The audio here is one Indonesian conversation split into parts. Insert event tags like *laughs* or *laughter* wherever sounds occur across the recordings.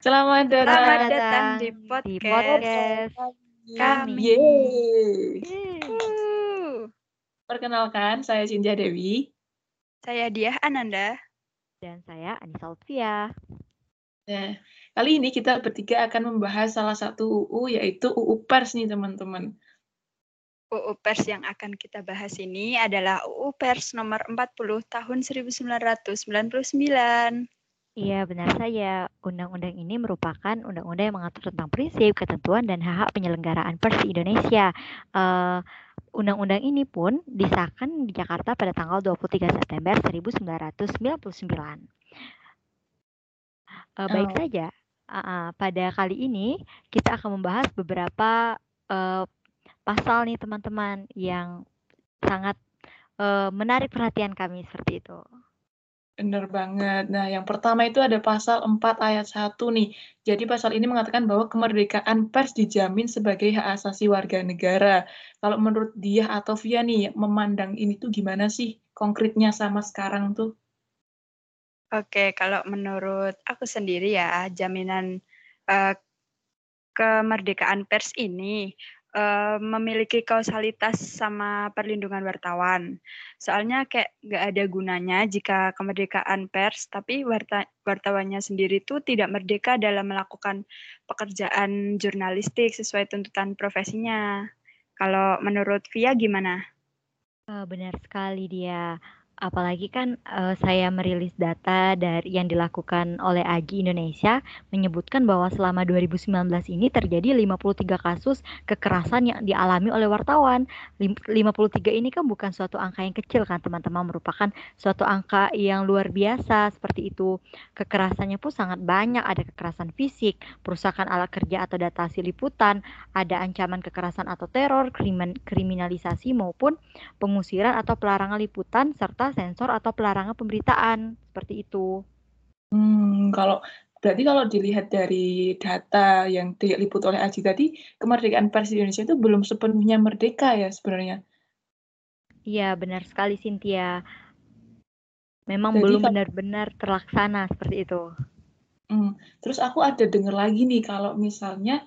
Selamat datang, Selamat datang di podcast, kami. Yeay. Uh, Perkenalkan, saya Cinja Dewi. saya Diah Ananda. Dan saya Anissa Lutfia. Nah, kali ini kita bertiga akan membahas salah satu UU, yaitu UU Pers nih, teman-teman. UU Pers yang akan kita bahas ini adalah UU Pers nomor 40 tahun 1999. Iya, benar saya. Undang-undang ini merupakan undang-undang yang mengatur tentang prinsip, ketentuan, dan hak-hak penyelenggaraan pers di Indonesia. Eh, undang-undang ini pun disahkan di Jakarta pada tanggal 23 September 1999. Eh, baik Oh. saja, ah, pada kali ini kita akan membahas beberapa eh, pasal nih teman-teman yang sangat eh, menarik perhatian kami seperti itu. Bener banget. Nah, yang pertama itu ada pasal 4 ayat 1 nih. Jadi pasal ini mengatakan bahwa kemerdekaan pers dijamin sebagai hak asasi warga negara. Kalau menurut dia atau Via nih, memandang ini tuh gimana sih konkretnya sama sekarang tuh? Oke, kalau menurut aku sendiri ya, jaminan eh, kemerdekaan pers ini eh, memiliki kausalitas sama perlindungan wartawan. Soalnya kayak nggak ada gunanya jika kemerdekaan pers, tapi warta, wartawannya sendiri tuh tidak merdeka dalam melakukan pekerjaan jurnalistik sesuai tuntutan profesinya. Kalau menurut Via gimana? Eh, benar sekali dia. Apalagi kan eh, saya merilis data dari yang dilakukan oleh AGI Indonesia menyebutkan bahwa selama 2019 ini terjadi 53 kasus kekerasan yang dialami oleh wartawan. Lim- 53 ini kan bukan suatu angka yang kecil kan teman-teman, merupakan suatu angka yang luar biasa seperti itu. Kekerasannya pun sangat banyak, ada kekerasan fisik, perusakan alat kerja atau datasi liputan, ada ancaman kekerasan atau teror, krimin- kriminalisasi maupun pengusiran atau pelarangan liputan serta sensor atau pelarangan pemberitaan seperti itu. Hmm, kalau berarti kalau dilihat dari data yang diliput oleh Aji tadi, kemerdekaan pers di Indonesia itu belum sepenuhnya merdeka ya sebenarnya. Iya, benar sekali Cynthia. Memang Jadi belum benar-benar terlaksana seperti itu. Hmm, Terus aku ada dengar lagi nih kalau misalnya,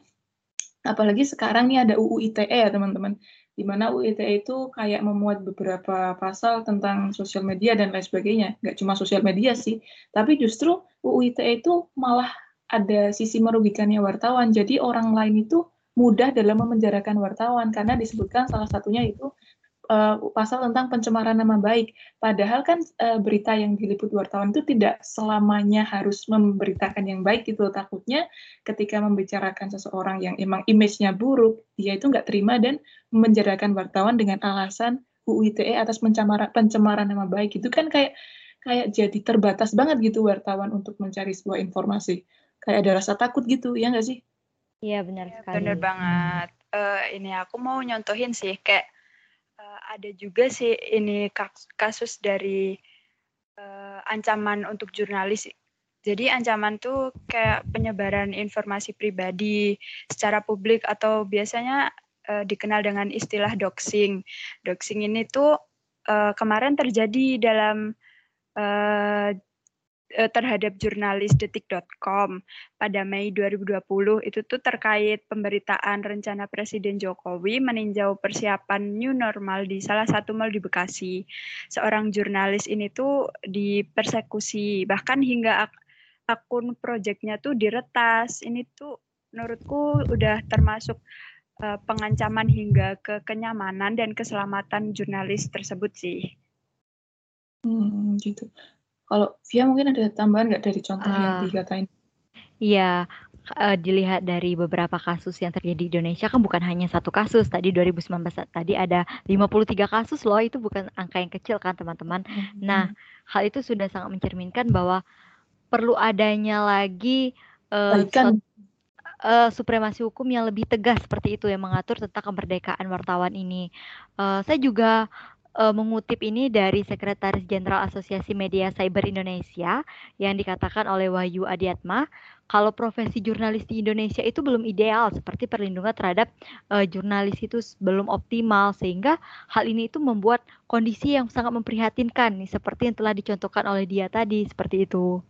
apalagi sekarang nih ada UU ITE ya teman-teman, di mana UU ITE itu kayak memuat beberapa pasal tentang sosial media dan lain sebagainya. Nggak cuma sosial media sih, tapi justru UU ITE itu malah ada sisi merugikannya wartawan. Jadi orang lain itu mudah dalam memenjarakan wartawan karena disebutkan salah satunya itu eh, pasal tentang pencemaran nama baik. Padahal kan eh, berita yang diliput wartawan itu tidak selamanya harus memberitakan yang baik gitu. Takutnya ketika membicarakan seseorang yang emang image-nya buruk, dia itu nggak terima dan memenjarakan wartawan dengan alasan UU ITE atas pencemaran, pencemaran nama baik. Itu kan kayak kayak jadi terbatas banget gitu wartawan untuk mencari sebuah informasi. Kayak ada rasa takut gitu, ya nggak sih? Iya, benar sekali. Bener banget. Eh, ini aku mau nyontohin sih kayak ada juga sih ini kas- kasus dari eh, ancaman untuk jurnalis. Jadi ancaman tuh kayak penyebaran informasi pribadi secara publik atau biasanya eh, dikenal dengan istilah doxing. Doxing ini tuh eh, kemarin terjadi dalam eh, terhadap jurnalis detik.com pada Mei 2020 itu tuh terkait pemberitaan rencana Presiden Jokowi meninjau persiapan new normal di salah satu mal di Bekasi. Seorang jurnalis ini tuh dipersekusi bahkan hingga ak- akun proyeknya tuh diretas. Ini tuh menurutku udah termasuk eh, pengancaman hingga ke kenyamanan dan keselamatan jurnalis tersebut sih. Hmm, gitu. Kalau Via mungkin ada tambahan nggak dari contoh yang Ah. dikatain? Iya, eh, dilihat dari beberapa kasus yang terjadi di Indonesia kan bukan hanya satu kasus. Tadi 2019 tadi ada 53 kasus loh, itu bukan angka yang kecil kan teman-teman. Nah, hal itu sudah sangat mencerminkan bahwa perlu adanya lagi eh, Baikan. suatu- eh, supremasi hukum yang lebih tegas seperti itu yang mengatur tentang kemerdekaan wartawan ini. Eh, saya juga eh, mengutip ini dari Sekretaris Jenderal Asosiasi Media Cyber Indonesia yang dikatakan oleh Wahyu Adiatma, kalau profesi jurnalis di Indonesia itu belum ideal seperti perlindungan terhadap eh, jurnalis itu belum optimal sehingga hal ini itu membuat kondisi yang sangat memprihatinkan nih seperti yang telah dicontohkan oleh dia tadi seperti itu.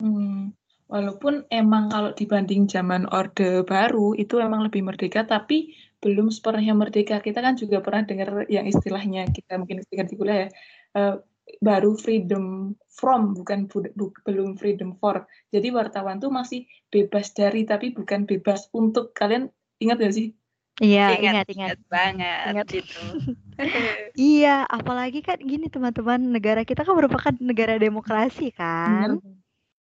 Hmm. Walaupun emang kalau dibanding zaman Orde Baru itu emang lebih merdeka, tapi belum sepenuhnya merdeka. Kita kan juga pernah dengar yang istilahnya kita mungkin dengar di kuliah ya, uh, baru freedom from bukan bu, bu, belum freedom for. Jadi wartawan tuh masih bebas dari tapi bukan bebas untuk. Kalian ingat gak sih? Iya, ingat, ingat, ingat banget ingat. gitu. *laughs* iya, apalagi kan gini teman-teman, negara kita kan merupakan negara demokrasi kan. Benar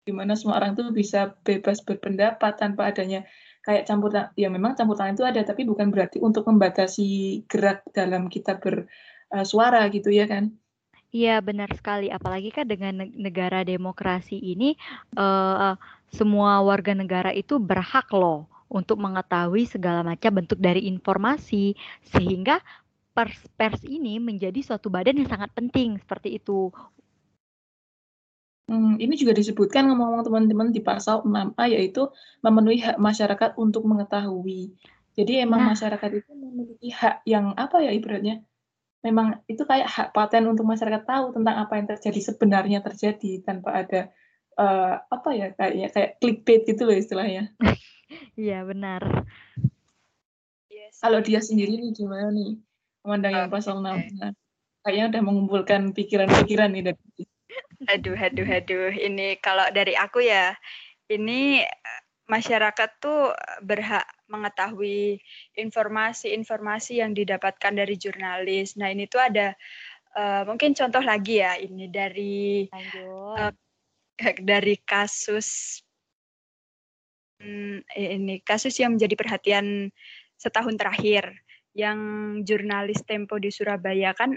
di mana semua orang tuh bisa bebas berpendapat tanpa adanya kayak campur tangan. Ya memang campur tangan itu ada, tapi bukan berarti untuk membatasi gerak dalam kita bersuara uh, gitu ya kan? Iya benar sekali, apalagi kan dengan negara demokrasi ini uh, semua warga negara itu berhak loh untuk mengetahui segala macam bentuk dari informasi sehingga pers pers ini menjadi suatu badan yang sangat penting seperti itu Hmm, ini juga disebutkan ngomong-ngomong teman-teman di pasal 6A yaitu memenuhi hak masyarakat untuk mengetahui. Jadi emang nah. masyarakat itu memiliki hak yang apa ya ibaratnya? Memang itu kayak hak paten untuk masyarakat tahu tentang apa yang terjadi sebenarnya terjadi tanpa ada uh, apa ya kayaknya kayak clickbait gitu loh istilahnya. *laughs* Iya benar. Yes. Kalau dia sendiri nih gimana nih memandang yang pasal 6 Kayaknya udah mengumpulkan pikiran-pikiran nih dari Aduh, aduh, aduh. Ini kalau dari aku ya, ini eh, masyarakat tuh berhak mengetahui informasi-informasi yang didapatkan dari jurnalis. Nah, ini tuh ada uh, mungkin contoh lagi ya ini dari uh, *laughs* dari kasus hmm, ini kasus yang menjadi perhatian setahun terakhir yang jurnalis Tempo di Surabaya kan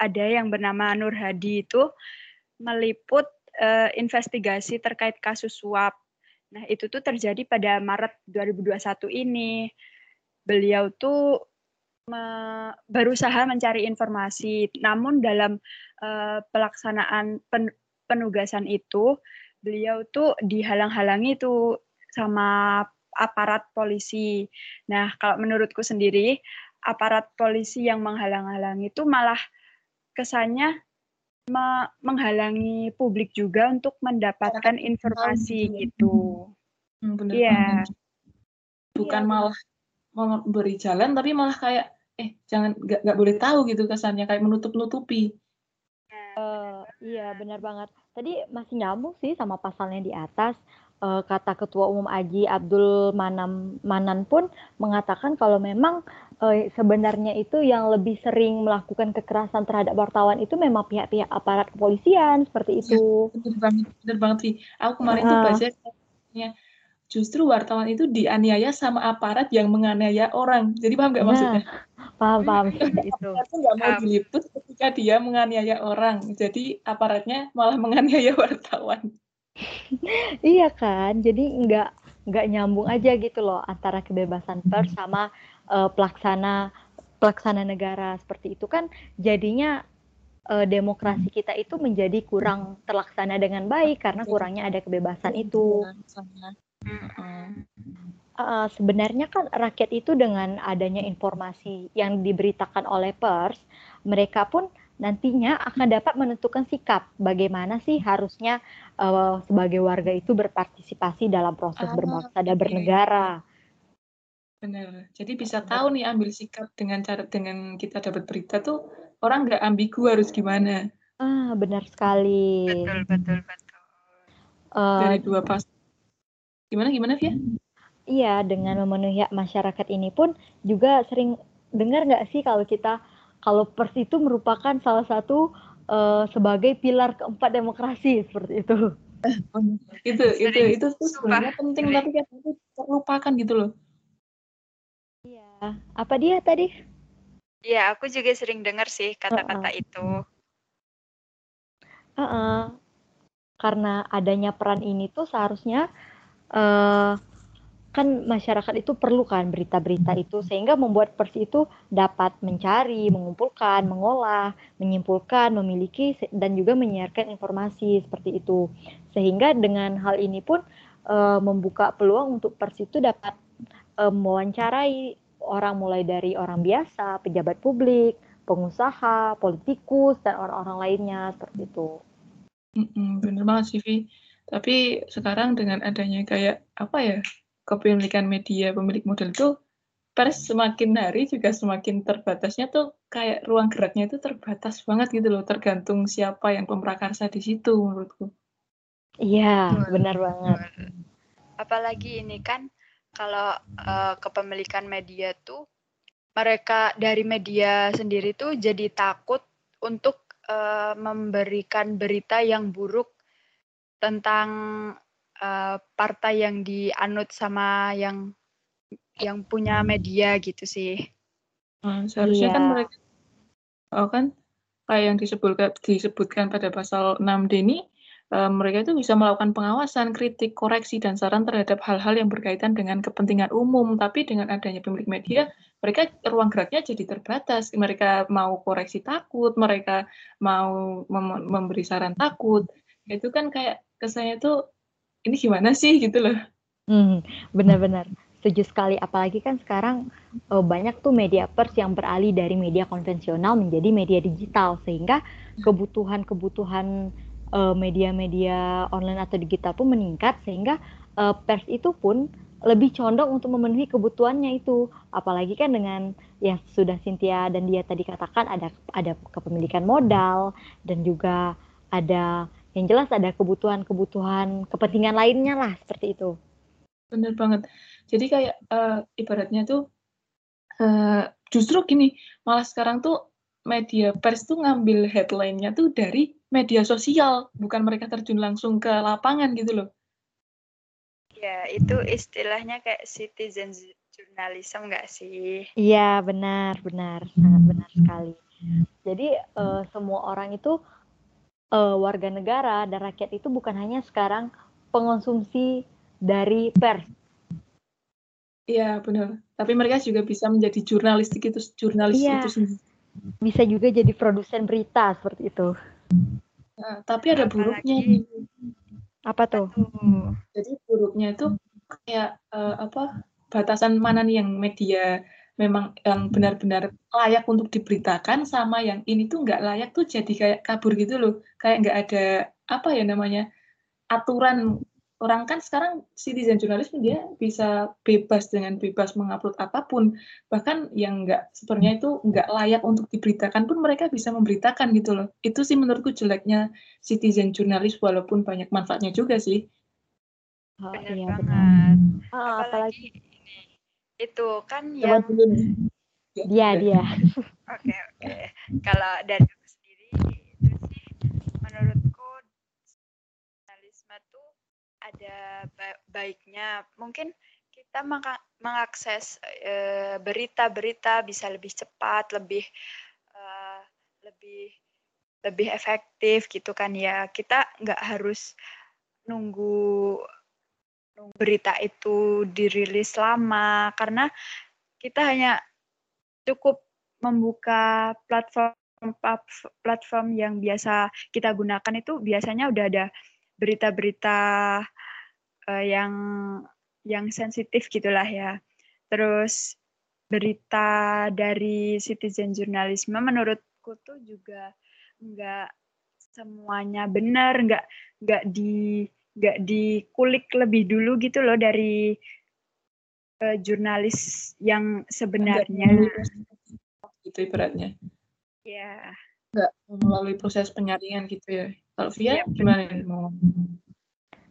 ada yang bernama Nur Hadi itu meliput uh, investigasi terkait kasus suap. Nah, itu tuh terjadi pada Maret 2021 ini. Beliau tuh me berusaha mencari informasi, namun dalam uh, pelaksanaan pen penugasan itu, beliau tuh dihalang-halangi tuh sama aparat polisi. Nah, kalau menurutku sendiri, aparat polisi yang menghalang-halangi itu malah kesannya me menghalangi publik juga untuk mendapatkan informasi gitu. Hmm, Iya. Bukan iya. malah memberi jalan, tapi malah kayak eh jangan nggak nggak boleh tahu gitu kesannya kayak menutup-nutupi. Uh, iya benar banget. Tadi masih nyambung sih sama pasalnya di atas uh, kata Ketua Umum Aji Abdul Manam Manan pun mengatakan kalau memang uh, sebenarnya itu yang lebih sering melakukan kekerasan terhadap wartawan itu memang pihak-pihak aparat kepolisian seperti iya, itu. Ya, benar banget, benar banget sih. Aku kemarin uh. tuh baca justru wartawan itu dianiaya sama aparat yang menganiaya orang. Jadi paham nggak nah, maksudnya? Paham paham itu. Aparat nggak mau diliput ketika dia menganiaya orang. Jadi aparatnya malah *laughs* menganiaya wartawan iya kan, jadi nggak nggak nyambung aja gitu loh antara kebebasan pers sama uh, pelaksana pelaksana negara seperti itu kan jadinya uh, demokrasi kita itu menjadi kurang terlaksana dengan baik karena kurangnya ada kebebasan itu. Uh, sebenarnya kan rakyat itu dengan adanya informasi yang diberitakan oleh pers, mereka pun nantinya akan dapat menentukan sikap bagaimana sih harusnya uh, sebagai warga itu berpartisipasi dalam proses ah, berbangsa dan bernegara. Benar. Jadi bisa tahu nih ambil sikap dengan cara dengan kita dapat berita tuh orang nggak ambigu harus gimana. Ah, benar sekali. Betul, betul, betul. Uh, Dari dua pas. Gimana gimana Via? Iya, dengan memenuhi hak masyarakat ini pun juga sering dengar nggak sih kalau kita kalau pers itu merupakan salah satu uh, sebagai pilar keempat demokrasi seperti itu. itu itu itu tuh sebenarnya penting tapi kan itu terlupakan gitu loh. Apa dia tadi? Iya, aku juga sering dengar sih kata-kata uh -uh. itu. Uh -uh. Karena adanya peran ini tuh seharusnya uh, kan masyarakat itu perlu kan berita-berita itu sehingga membuat pers itu dapat mencari, mengumpulkan, mengolah, menyimpulkan, memiliki dan juga menyiarkan informasi seperti itu. Sehingga dengan hal ini pun e, membuka peluang untuk pers itu dapat e, mewawancarai orang mulai dari orang biasa, pejabat publik, pengusaha, politikus dan orang-orang lainnya seperti itu. Mm -mm, bener banget sih, Vi Tapi sekarang dengan adanya kayak apa ya kepemilikan media pemilik modal itu pers semakin hari juga semakin terbatasnya tuh kayak ruang geraknya itu terbatas banget gitu loh tergantung siapa yang pemrakarsa di situ menurutku. Iya benar banget. Apalagi ini kan kalau uh, kepemilikan media tuh mereka dari media sendiri tuh jadi takut untuk uh, memberikan berita yang buruk tentang uh, partai yang dianut sama yang yang punya media gitu sih. Hmm, seharusnya yeah. kan mereka oh kan kayak yang disebutkan disebutkan pada pasal 6D ini uh, mereka itu bisa melakukan pengawasan, kritik, koreksi dan saran terhadap hal-hal yang berkaitan dengan kepentingan umum. Tapi dengan adanya pemilik media, mereka ruang geraknya jadi terbatas. Mereka mau koreksi takut, mereka mau mem memberi saran takut. Itu kan kayak kesannya tuh ini gimana sih gitu loh. Hmm, benar-benar setuju sekali. Apalagi kan sekarang uh, banyak tuh media pers yang beralih dari media konvensional menjadi media digital sehingga kebutuhan-kebutuhan uh, media-media online atau digital pun meningkat sehingga uh, pers itu pun lebih condong untuk memenuhi kebutuhannya itu. Apalagi kan dengan yang sudah Cynthia dan dia tadi katakan ada ada kepemilikan modal dan juga ada yang jelas ada kebutuhan-kebutuhan kepentingan lainnya lah seperti itu. Bener banget. Jadi kayak uh, ibaratnya tuh uh, justru gini, malah sekarang tuh media pers tuh ngambil headline-nya tuh dari media sosial, bukan mereka terjun langsung ke lapangan gitu loh. Ya, itu istilahnya kayak citizen journalism nggak sih? Iya, benar, benar, sangat benar sekali. Jadi uh, semua orang itu uh, warga negara dan rakyat itu bukan hanya sekarang pengonsumsi dari pers. Iya, benar. Tapi mereka juga bisa menjadi jurnalistik itu jurnalis iya. itu sendiri. Bisa juga jadi produsen berita seperti itu. Nah, tapi ada buruknya nih. Apa tuh? Jadi buruknya itu kayak uh, apa? Batasan mana nih yang media memang yang benar-benar layak untuk diberitakan sama yang ini tuh nggak layak tuh jadi kayak kabur gitu loh. Kayak nggak ada apa ya namanya aturan orang kan sekarang citizen journalism dia bisa bebas dengan bebas mengupload apa pun. Bahkan yang nggak sebenarnya itu nggak layak untuk diberitakan pun mereka bisa memberitakan gitu loh. Itu sih menurutku jeleknya citizen journalist walaupun banyak manfaatnya juga sih. Oh, benar iya, banget. oh, apalagi, apalagi ini. Itu kan yang *laughs* dia dia. Oke oke. Kalau dari aku sendiri itu sih menurutku jurnalisme tuh ada baiknya. Mungkin kita mengakses berita-berita bisa lebih cepat, lebih uh, lebih lebih efektif gitu kan ya. Kita nggak harus nunggu, nunggu berita itu dirilis lama karena kita hanya cukup membuka platform platform yang biasa kita gunakan itu biasanya udah ada berita-berita uh, yang yang sensitif gitulah ya. Terus berita dari citizen journalism menurutku tuh juga nggak semuanya benar, nggak nggak di nggak dikulik lebih dulu gitu loh dari uh, jurnalis yang sebenarnya. Itu ibaratnya. Ya. Nggak melalui proses penyaringan gitu ya. Kalau Via ya, gimana mau?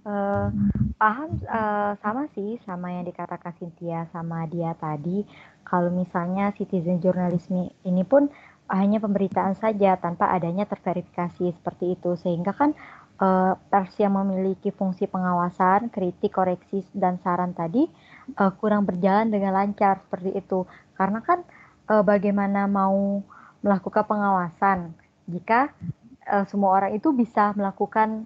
Uh, paham uh, sama sih sama yang dikatakan Cynthia sama dia tadi. Kalau misalnya citizen journalism ini pun hanya pemberitaan saja tanpa adanya terverifikasi seperti itu. Sehingga kan uh, pers yang memiliki fungsi pengawasan, kritik, koreksi dan saran tadi uh, kurang berjalan dengan lancar seperti itu. Karena kan uh, bagaimana mau melakukan pengawasan jika uh, semua orang itu bisa melakukan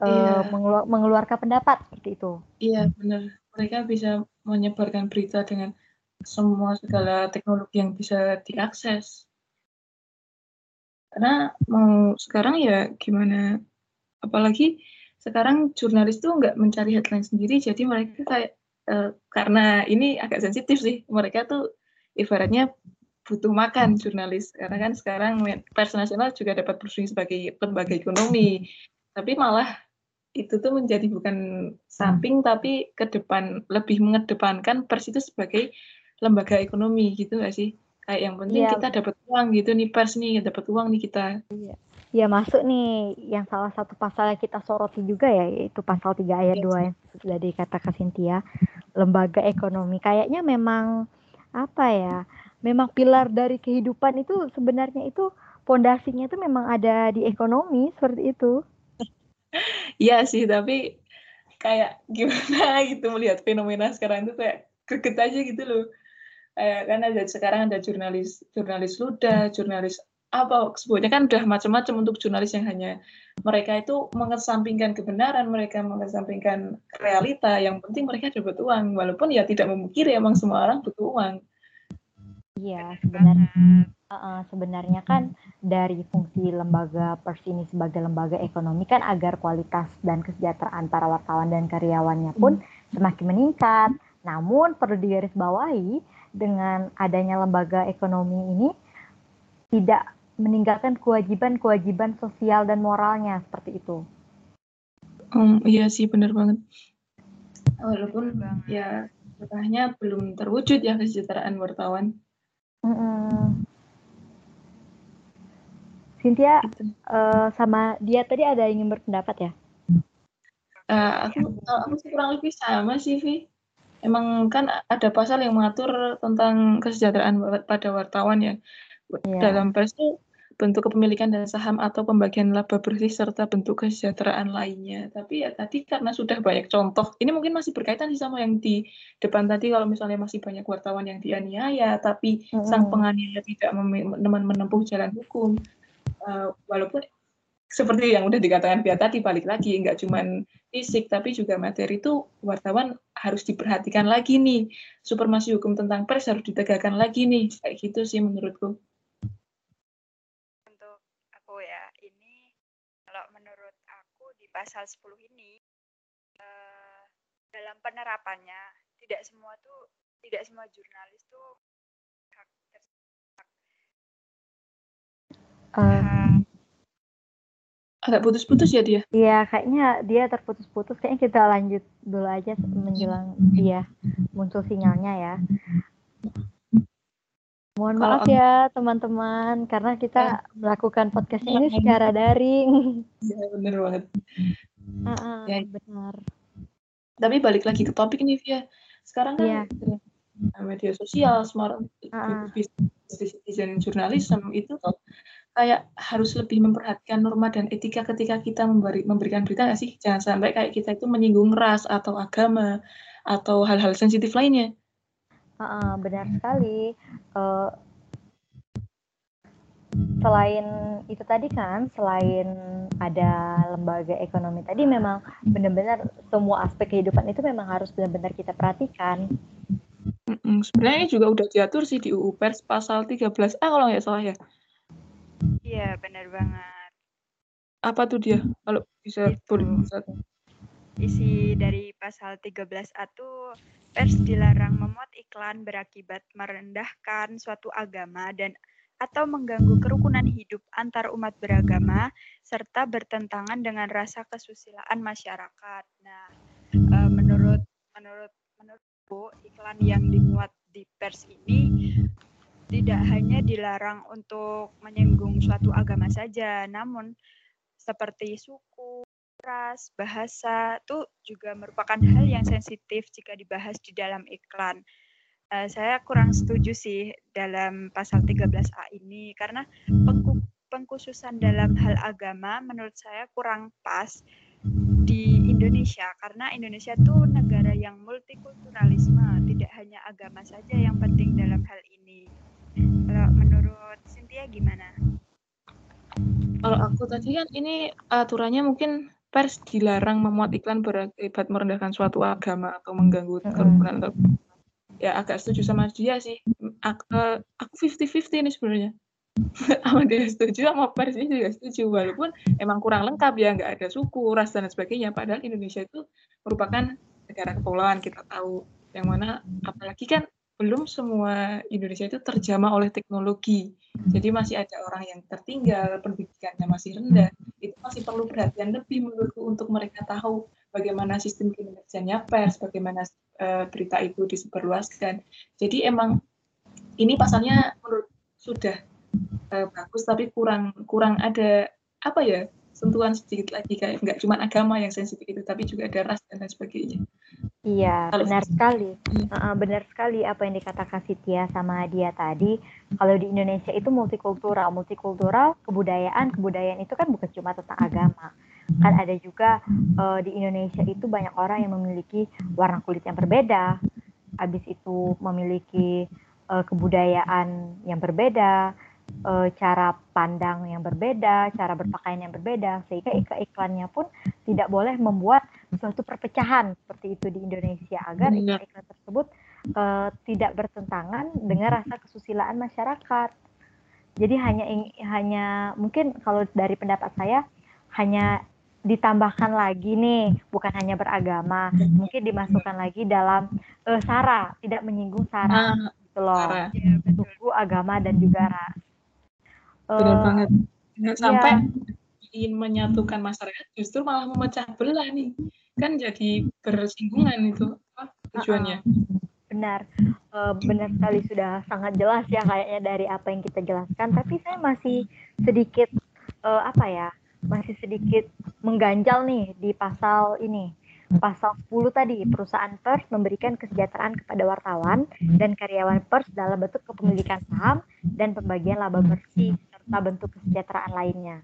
uh, iya. mengeluar, mengeluarkan pendapat seperti itu. Iya benar. Mereka bisa menyebarkan berita dengan semua segala teknologi yang bisa diakses. Karena mau sekarang ya gimana? Apalagi sekarang jurnalis tuh nggak mencari headline sendiri, jadi mereka kayak uh, karena ini agak sensitif sih. Mereka tuh ibaratnya butuh makan jurnalis karena kan sekarang pers nasional juga dapat berfungsi sebagai lembaga ekonomi tapi malah itu tuh menjadi bukan samping tapi ke depan lebih mengedepankan pers itu sebagai lembaga ekonomi gitu nggak sih? Kayak yang penting ya. kita dapat uang gitu nih pers nih dapat uang nih kita. Iya. Ya masuk nih yang salah satu pasal yang kita soroti juga ya yaitu pasal 3 ayat. Iya 2 yang sudah dikatakan Cynthia lembaga ekonomi kayaknya memang apa ya memang pilar dari kehidupan itu sebenarnya itu pondasinya itu memang ada di ekonomi seperti itu. Iya sih, tapi kayak gimana *laughs* gitu melihat fenomena sekarang itu kayak greget aja gitu loh. Kayak kan ada sekarang ada jurnalis jurnalis luda, jurnalis apa sebutnya kan udah macam-macam untuk jurnalis yang hanya mereka itu mengesampingkan kebenaran, mereka mengesampingkan realita, yang penting mereka dapat uang, walaupun ya tidak memungkiri emang semua orang butuh uang. Iya, sebenarnya uh, sebenarnya kan dari fungsi lembaga pers ini sebagai lembaga ekonomi kan agar kualitas dan kesejahteraan para wartawan dan karyawannya pun hmm. semakin meningkat. Namun perlu digarisbawahi dengan adanya lembaga ekonomi ini tidak meninggalkan kewajiban-kewajiban sosial dan moralnya seperti itu. Um, iya sih benar banget. Walaupun ya setelahnya belum terwujud ya kesejahteraan wartawan. Mm -mm. Cynthia uh, sama dia tadi ada yang ingin berpendapat ya? Uh, aku, aku kurang lebih sama sih, Vi. Emang kan ada pasal yang mengatur tentang kesejahteraan pada wartawan ya. Yeah. Dalam pers itu bentuk kepemilikan dan saham atau pembagian laba bersih serta bentuk kesejahteraan lainnya. Tapi ya tadi karena sudah banyak contoh, ini mungkin masih berkaitan sih sama yang di depan tadi kalau misalnya masih banyak wartawan yang dianiaya, tapi mm -hmm. sang penganiaya tidak menempuh jalan hukum. Uh, walaupun seperti yang udah dikatakan Pia tadi balik lagi nggak cuma fisik tapi juga materi itu wartawan harus diperhatikan lagi nih supermasi hukum tentang pers harus ditegakkan lagi nih kayak gitu sih menurutku. pasal 10 ini uh, dalam penerapannya tidak semua tuh tidak semua jurnalis tuh uh, agak putus-putus ya dia iya kayaknya dia terputus-putus kayaknya kita lanjut dulu aja menjelang dia muncul sinyalnya ya Mohon Kalau maaf ya teman-teman karena kita ya. melakukan podcast ini secara daring. Ya benar banget. Uh, uh, ya. Benar. Tapi balik lagi ke topik nih Via. Sekarang kan ya. media sosial, smart uh, citizen journalism itu tuh kayak harus lebih memperhatikan norma dan etika ketika kita memberi, memberikan berita nggak sih? Jangan sampai kayak kita itu menyinggung ras atau agama atau hal-hal sensitif lainnya. Uh, benar sekali. Uh, selain itu tadi kan, selain ada lembaga ekonomi tadi, memang benar-benar semua aspek kehidupan itu memang harus benar-benar kita perhatikan. Mm-mm, sebenarnya juga udah diatur sih di UU Pers pasal 13A kalau nggak salah ya. Iya, benar banget. Apa tuh dia? Kalau bisa boleh isi dari pasal 13A tuh pers dilarang memuat iklan berakibat merendahkan suatu agama dan atau mengganggu kerukunan hidup antar umat beragama serta bertentangan dengan rasa kesusilaan masyarakat. Nah, e, menurut menurut menurutku iklan yang dimuat di pers ini tidak hanya dilarang untuk menyinggung suatu agama saja, namun seperti suku, ras, bahasa itu juga merupakan hal yang sensitif jika dibahas di dalam iklan. Uh, saya kurang setuju sih dalam pasal 13A ini karena pengkhususan dalam hal agama menurut saya kurang pas di Indonesia karena Indonesia itu negara yang multikulturalisme, tidak hanya agama saja yang penting dalam hal ini. Kalau menurut Cynthia gimana? Kalau aku tadi kan ini aturannya mungkin pers dilarang memuat iklan berakibat merendahkan suatu agama atau mengganggu kerukunan atau ya agak setuju sama dia sih. Aku, aku fifty fifty ini sebenarnya. *laughs* Sama dia setuju sama pers ini juga setuju. Walaupun emang kurang lengkap ya nggak ada suku ras dan sebagainya. Padahal Indonesia itu merupakan negara kepulauan kita tahu. Yang mana apalagi kan belum semua Indonesia itu terjamah oleh teknologi. Jadi masih ada orang yang tertinggal, pendidikannya masih rendah. Itu masih perlu perhatian lebih menurutku untuk mereka tahu bagaimana sistem kinerjanya pers, bagaimana uh, berita itu disebarluaskan. Jadi emang ini pasalnya menurut sudah uh, bagus tapi kurang kurang ada apa ya sentuhan sedikit lagi kayak nggak cuma agama yang sensitif itu tapi juga ada ras dan lain sebagainya. Iya Kalau benar sekali, uh, benar sekali apa yang dikatakan Tia sama dia tadi. Kalau di Indonesia itu multikultural, multikultural kebudayaan. Kebudayaan itu kan bukan cuma tentang agama, kan ada juga uh, di Indonesia itu banyak orang yang memiliki warna kulit yang berbeda, habis itu memiliki uh, kebudayaan yang berbeda, uh, cara pandang yang berbeda, cara berpakaian yang berbeda, sehingga iklan-iklannya pun tidak boleh membuat suatu perpecahan seperti itu di Indonesia agar iklan-iklan tersebut uh, tidak bertentangan dengan rasa kesusilaan masyarakat. Jadi hanya hanya mungkin kalau dari pendapat saya hanya ditambahkan lagi nih bukan hanya beragama mungkin dimasukkan lagi dalam uh, sara tidak menyinggung sara uh, gitu loh. suku agama dan juga ras Benar uh, banget. Jangan sampai ingin menyatukan masyarakat justru malah memecah belah nih. Kan jadi bersinggungan itu apa tujuannya. Benar, uh, benar sekali sudah sangat jelas ya kayaknya dari apa yang kita jelaskan. Tapi saya masih sedikit uh, apa ya, masih sedikit mengganjal nih di pasal ini Pasal 10 tadi, perusahaan pers memberikan kesejahteraan kepada wartawan dan karyawan pers dalam bentuk kepemilikan saham dan pembagian laba bersih serta bentuk kesejahteraan lainnya.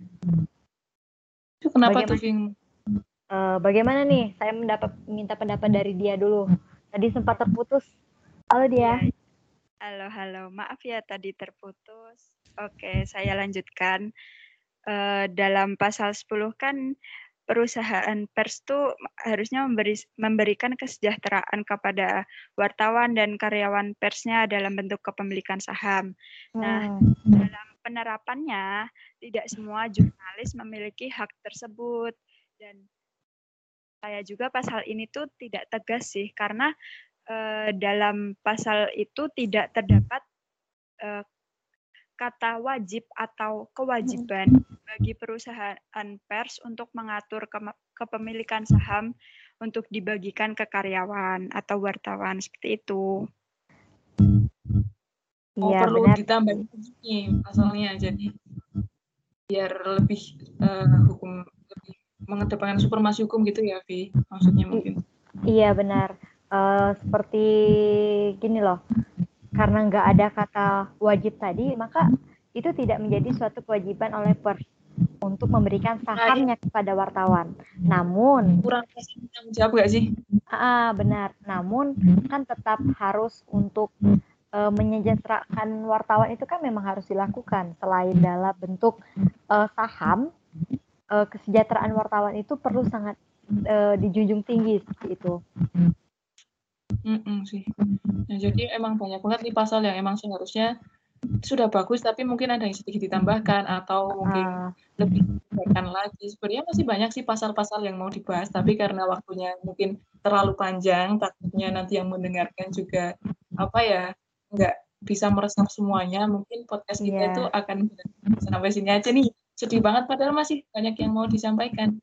Itu kenapa bagaimana, tuh, uh, bagaimana nih? Saya mendapat minta pendapat dari dia dulu. Tadi sempat terputus. Halo dia. Halo, halo. Maaf ya tadi terputus. Oke, saya lanjutkan. Uh, dalam pasal 10 kan perusahaan pers itu harusnya memberi, memberikan kesejahteraan kepada wartawan dan karyawan persnya dalam bentuk kepemilikan saham. Nah, hmm. dalam penerapannya tidak semua jurnalis memiliki hak tersebut dan saya juga pasal ini tuh tidak tegas sih karena eh, dalam pasal itu tidak terdapat eh, kata wajib atau kewajiban bagi perusahaan pers untuk mengatur ke kepemilikan saham untuk dibagikan ke karyawan atau wartawan seperti itu. Oh, ya, perlu benar. ditambah ini pasalnya jadi biar lebih uh, hukum lebih mengedepankan supermasi hukum gitu ya, Vi? Maksudnya mungkin. Iya benar. Uh, seperti gini loh karena nggak ada kata wajib tadi, maka itu tidak menjadi suatu kewajiban oleh pers untuk memberikan sahamnya kepada wartawan. Namun kurang tanggung jawab nggak sih? Ah benar. Namun kan tetap harus untuk e, menyejahterakan wartawan itu kan memang harus dilakukan selain dalam bentuk e, saham e, kesejahteraan wartawan itu perlu sangat e, dijunjung tinggi seperti itu. Mm sih. Nah, jadi emang banyak banget nih pasal yang emang seharusnya sudah bagus, tapi mungkin ada yang sedikit ditambahkan atau mungkin uh. lebih ditambahkan lagi. Sebenarnya masih banyak sih pasal-pasal yang mau dibahas, tapi karena waktunya mungkin terlalu panjang, takutnya nanti yang mendengarkan juga apa ya, nggak bisa meresap semuanya. Mungkin podcast kita yeah. itu akan sampai sini aja nih. Sedih banget padahal masih banyak yang mau disampaikan.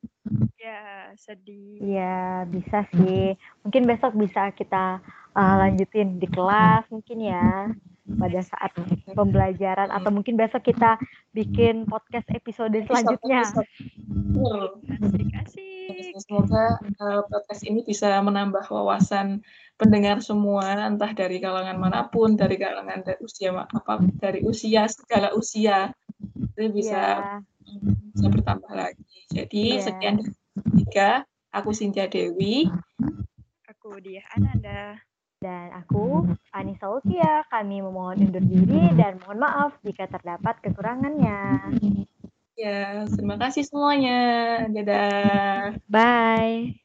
Ya, sedih. Ya, bisa sih. Mungkin besok bisa kita uh, lanjutin di kelas mungkin ya pada saat pembelajaran atau mungkin besok kita bikin podcast episode selanjutnya. Asik, Semoga uh, podcast ini bisa menambah wawasan pendengar semua entah dari kalangan mana pun, dari kalangan dari usia apa dari usia segala usia itu bisa yeah. bisa bertambah lagi. Jadi yeah. sekian tiga, aku Sintia Dewi. Aku Dia Ananda. Dan aku, Anissa Lucia, kami memohon undur diri dan mohon maaf jika terdapat kekurangannya. Ya, terima kasih semuanya. Dadah. Bye.